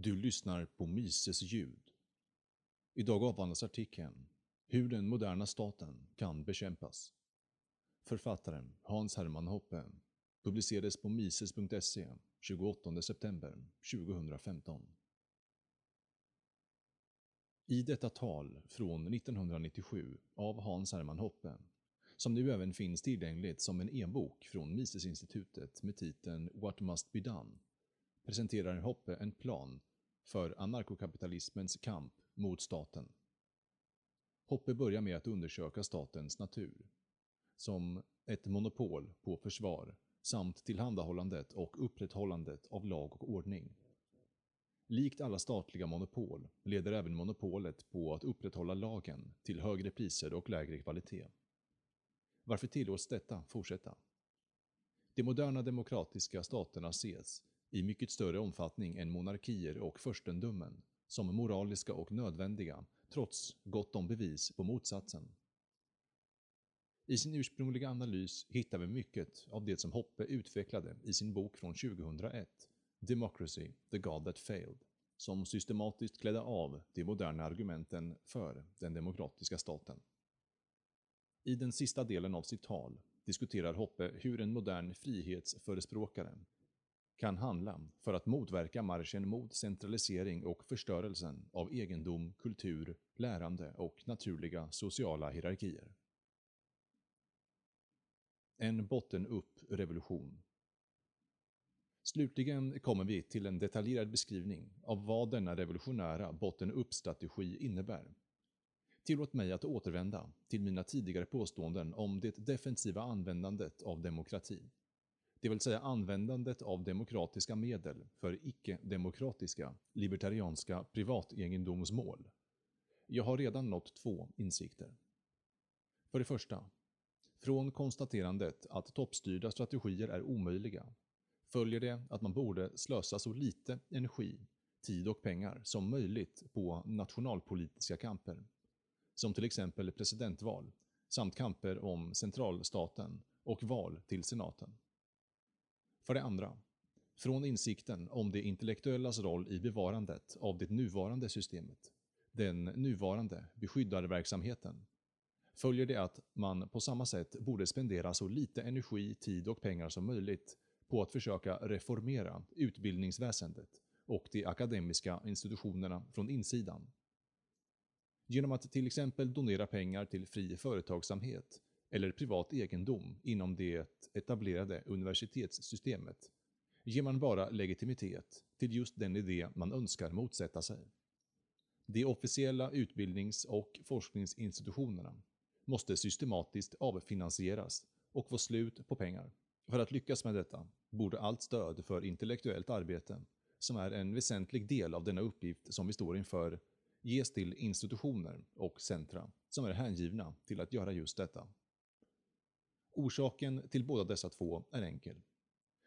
Du lyssnar på Mises ljud. Idag avhandlas artikeln Hur den moderna staten kan bekämpas. Författaren Hans Hermann Hoppe publicerades på mises.se 28 september 2015. I detta tal från 1997 av Hans Hermann Hoppe, som nu även finns tillgängligt som en e-bok från Misesinstitutet med titeln What must be done, presenterar Hoppe en plan för anarkokapitalismens kamp mot staten. Hoppe börjar med att undersöka statens natur, som ett monopol på försvar samt tillhandahållandet och upprätthållandet av lag och ordning. Likt alla statliga monopol leder även monopolet på att upprätthålla lagen till högre priser och lägre kvalitet. Varför tillåts detta fortsätta? De moderna demokratiska staterna ses, i mycket större omfattning än monarkier och furstendömen, som moraliska och nödvändiga, trots gott om bevis på motsatsen. I sin ursprungliga analys hittar vi mycket av det som Hoppe utvecklade i sin bok från 2001, Democracy, the God that failed, som systematiskt klädde av de moderna argumenten för den demokratiska staten. I den sista delen av sitt tal diskuterar Hoppe hur en modern frihetsförespråkare kan handla för att motverka marschen mot centralisering och förstörelsen av egendom, kultur, lärande och naturliga sociala hierarkier. En botten-upp-revolution. Slutligen kommer vi till en detaljerad beskrivning av vad denna revolutionära botten-upp-strategi innebär. Tillåt mig att återvända till mina tidigare påståenden om det defensiva användandet av demokrati det vill säga användandet av demokratiska medel för icke-demokratiska, libertarianska privategendomsmål. Jag har redan nått två insikter. För det första, från konstaterandet att toppstyrda strategier är omöjliga följer det att man borde slösa så lite energi, tid och pengar som möjligt på nationalpolitiska kamper, som till exempel presidentval samt kamper om centralstaten och val till senaten. För det andra, från insikten om det intellektuellas roll i bevarandet av det nuvarande systemet, den nuvarande beskyddarverksamheten, följer det att man på samma sätt borde spendera så lite energi, tid och pengar som möjligt på att försöka reformera utbildningsväsendet och de akademiska institutionerna från insidan. Genom att till exempel donera pengar till fri företagsamhet eller privat egendom inom det etablerade universitetssystemet ger man bara legitimitet till just den idé man önskar motsätta sig. De officiella utbildnings och forskningsinstitutionerna måste systematiskt avfinansieras och få slut på pengar. För att lyckas med detta borde allt stöd för intellektuellt arbete, som är en väsentlig del av denna uppgift som vi står inför, ges till institutioner och centra som är hängivna till att göra just detta. Orsaken till båda dessa två är enkel.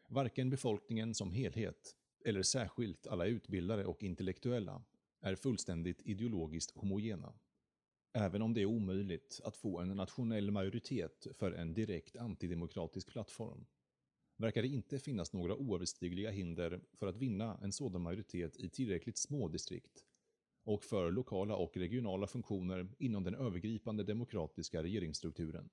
Varken befolkningen som helhet, eller särskilt alla utbildare och intellektuella, är fullständigt ideologiskt homogena. Även om det är omöjligt att få en nationell majoritet för en direkt antidemokratisk plattform, verkar det inte finnas några oöverstigliga hinder för att vinna en sådan majoritet i tillräckligt små distrikt och för lokala och regionala funktioner inom den övergripande demokratiska regeringsstrukturen.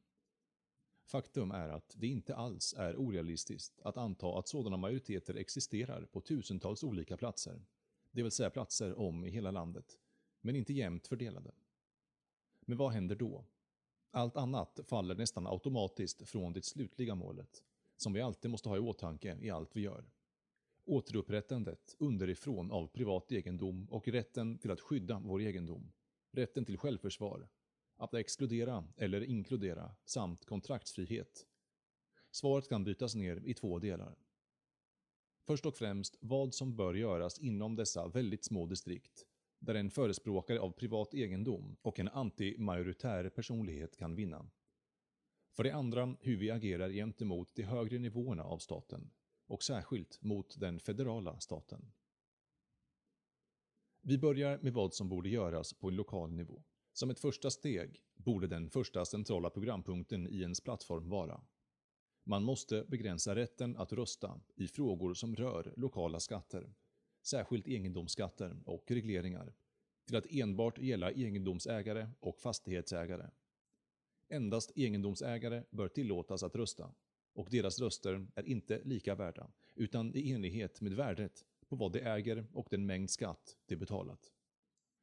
Faktum är att det inte alls är orealistiskt att anta att sådana majoriteter existerar på tusentals olika platser, det vill säga platser om i hela landet, men inte jämnt fördelade. Men vad händer då? Allt annat faller nästan automatiskt från det slutliga målet, som vi alltid måste ha i åtanke i allt vi gör. Återupprättandet underifrån av privat egendom och rätten till att skydda vår egendom, rätten till självförsvar, att exkludera eller inkludera samt kontraktsfrihet. Svaret kan bytas ner i två delar. Först och främst vad som bör göras inom dessa väldigt små distrikt, där en förespråkare av privat egendom och en anti-majoritär personlighet kan vinna. För det andra hur vi agerar gentemot de högre nivåerna av staten, och särskilt mot den federala staten. Vi börjar med vad som borde göras på en lokal nivå. Som ett första steg borde den första centrala programpunkten i ens plattform vara man måste begränsa rätten att rösta i frågor som rör lokala skatter, särskilt egendomsskatter och regleringar, till att enbart gälla egendomsägare och fastighetsägare. Endast egendomsägare bör tillåtas att rösta och deras röster är inte lika värda, utan i enlighet med värdet på vad de äger och den mängd skatt de betalat.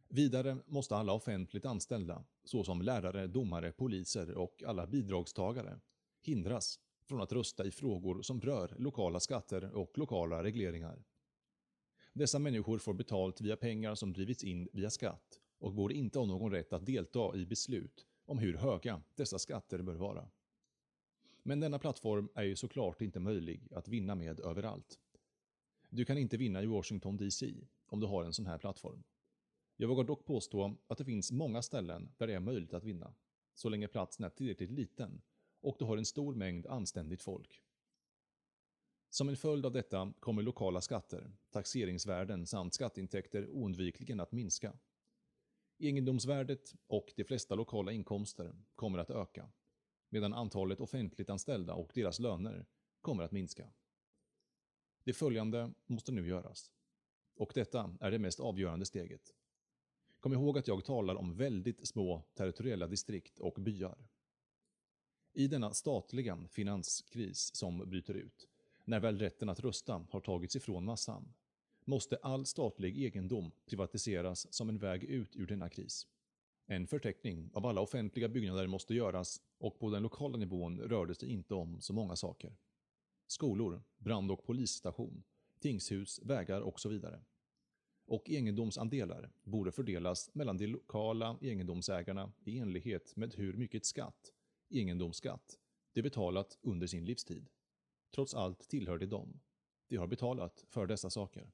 Vidare måste alla offentligt anställda, såsom lärare, domare, poliser och alla bidragstagare, hindras från att rösta i frågor som rör lokala skatter och lokala regleringar. Dessa människor får betalt via pengar som drivits in via skatt och borde inte ha någon rätt att delta i beslut om hur höga dessa skatter bör vara. Men denna plattform är ju såklart inte möjlig att vinna med överallt. Du kan inte vinna i Washington DC om du har en sån här plattform. Jag vågar dock påstå att det finns många ställen där det är möjligt att vinna, så länge platsen är tillräckligt liten och du har en stor mängd anständigt folk. Som en följd av detta kommer lokala skatter, taxeringsvärden samt skatteintäkter oundvikligen att minska. Egendomsvärdet och de flesta lokala inkomster kommer att öka, medan antalet offentligt anställda och deras löner kommer att minska. Det följande måste nu göras. Och detta är det mest avgörande steget. Kom ihåg att jag talar om väldigt små territoriella distrikt och byar. I denna statliga finanskris som bryter ut, när väl rätten att rösta har tagits ifrån massan, måste all statlig egendom privatiseras som en väg ut ur denna kris. En förteckning av alla offentliga byggnader måste göras och på den lokala nivån rördes det sig inte om så många saker. Skolor, brand och polisstation, tingshus, vägar och så vidare. Och egendomsandelar borde fördelas mellan de lokala egendomsägarna i enlighet med hur mycket skatt, egendomsskatt, de betalat under sin livstid. Trots allt tillhör de dem. De har betalat för dessa saker.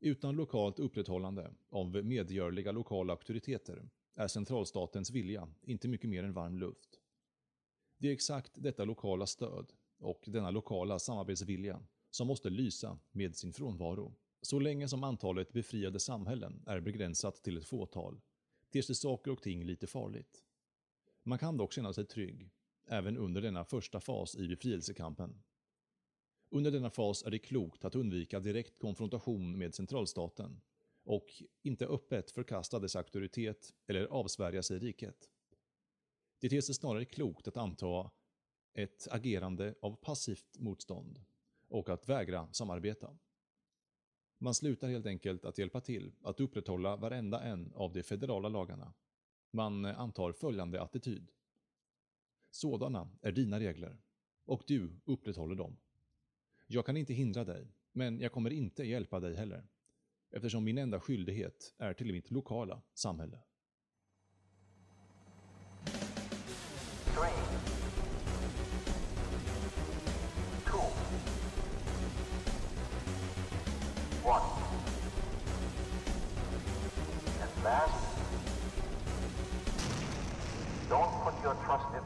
Utan lokalt upprätthållande av medgörliga lokala auktoriteter är centralstatens vilja inte mycket mer än varm luft. Det är exakt detta lokala stöd och denna lokala samarbetsvilja som måste lysa med sin frånvaro. Så länge som antalet befriade samhällen är begränsat till ett fåtal ter sig saker och ting lite farligt. Man kan dock känna sig trygg, även under denna första fas i befrielsekampen. Under denna fas är det klokt att undvika direkt konfrontation med centralstaten och inte öppet förkasta dess auktoritet eller avsvärja sig riket. Det ter sig snarare klokt att anta ett agerande av passivt motstånd och att vägra samarbeta. Man slutar helt enkelt att hjälpa till att upprätthålla varenda en av de federala lagarna. Man eh, antar följande attityd. Sådana är dina regler och du upprätthåller dem. Jag kan inte hindra dig, men jag kommer inte hjälpa dig heller, eftersom min enda skyldighet är till mitt lokala samhälle. Don't put your trust in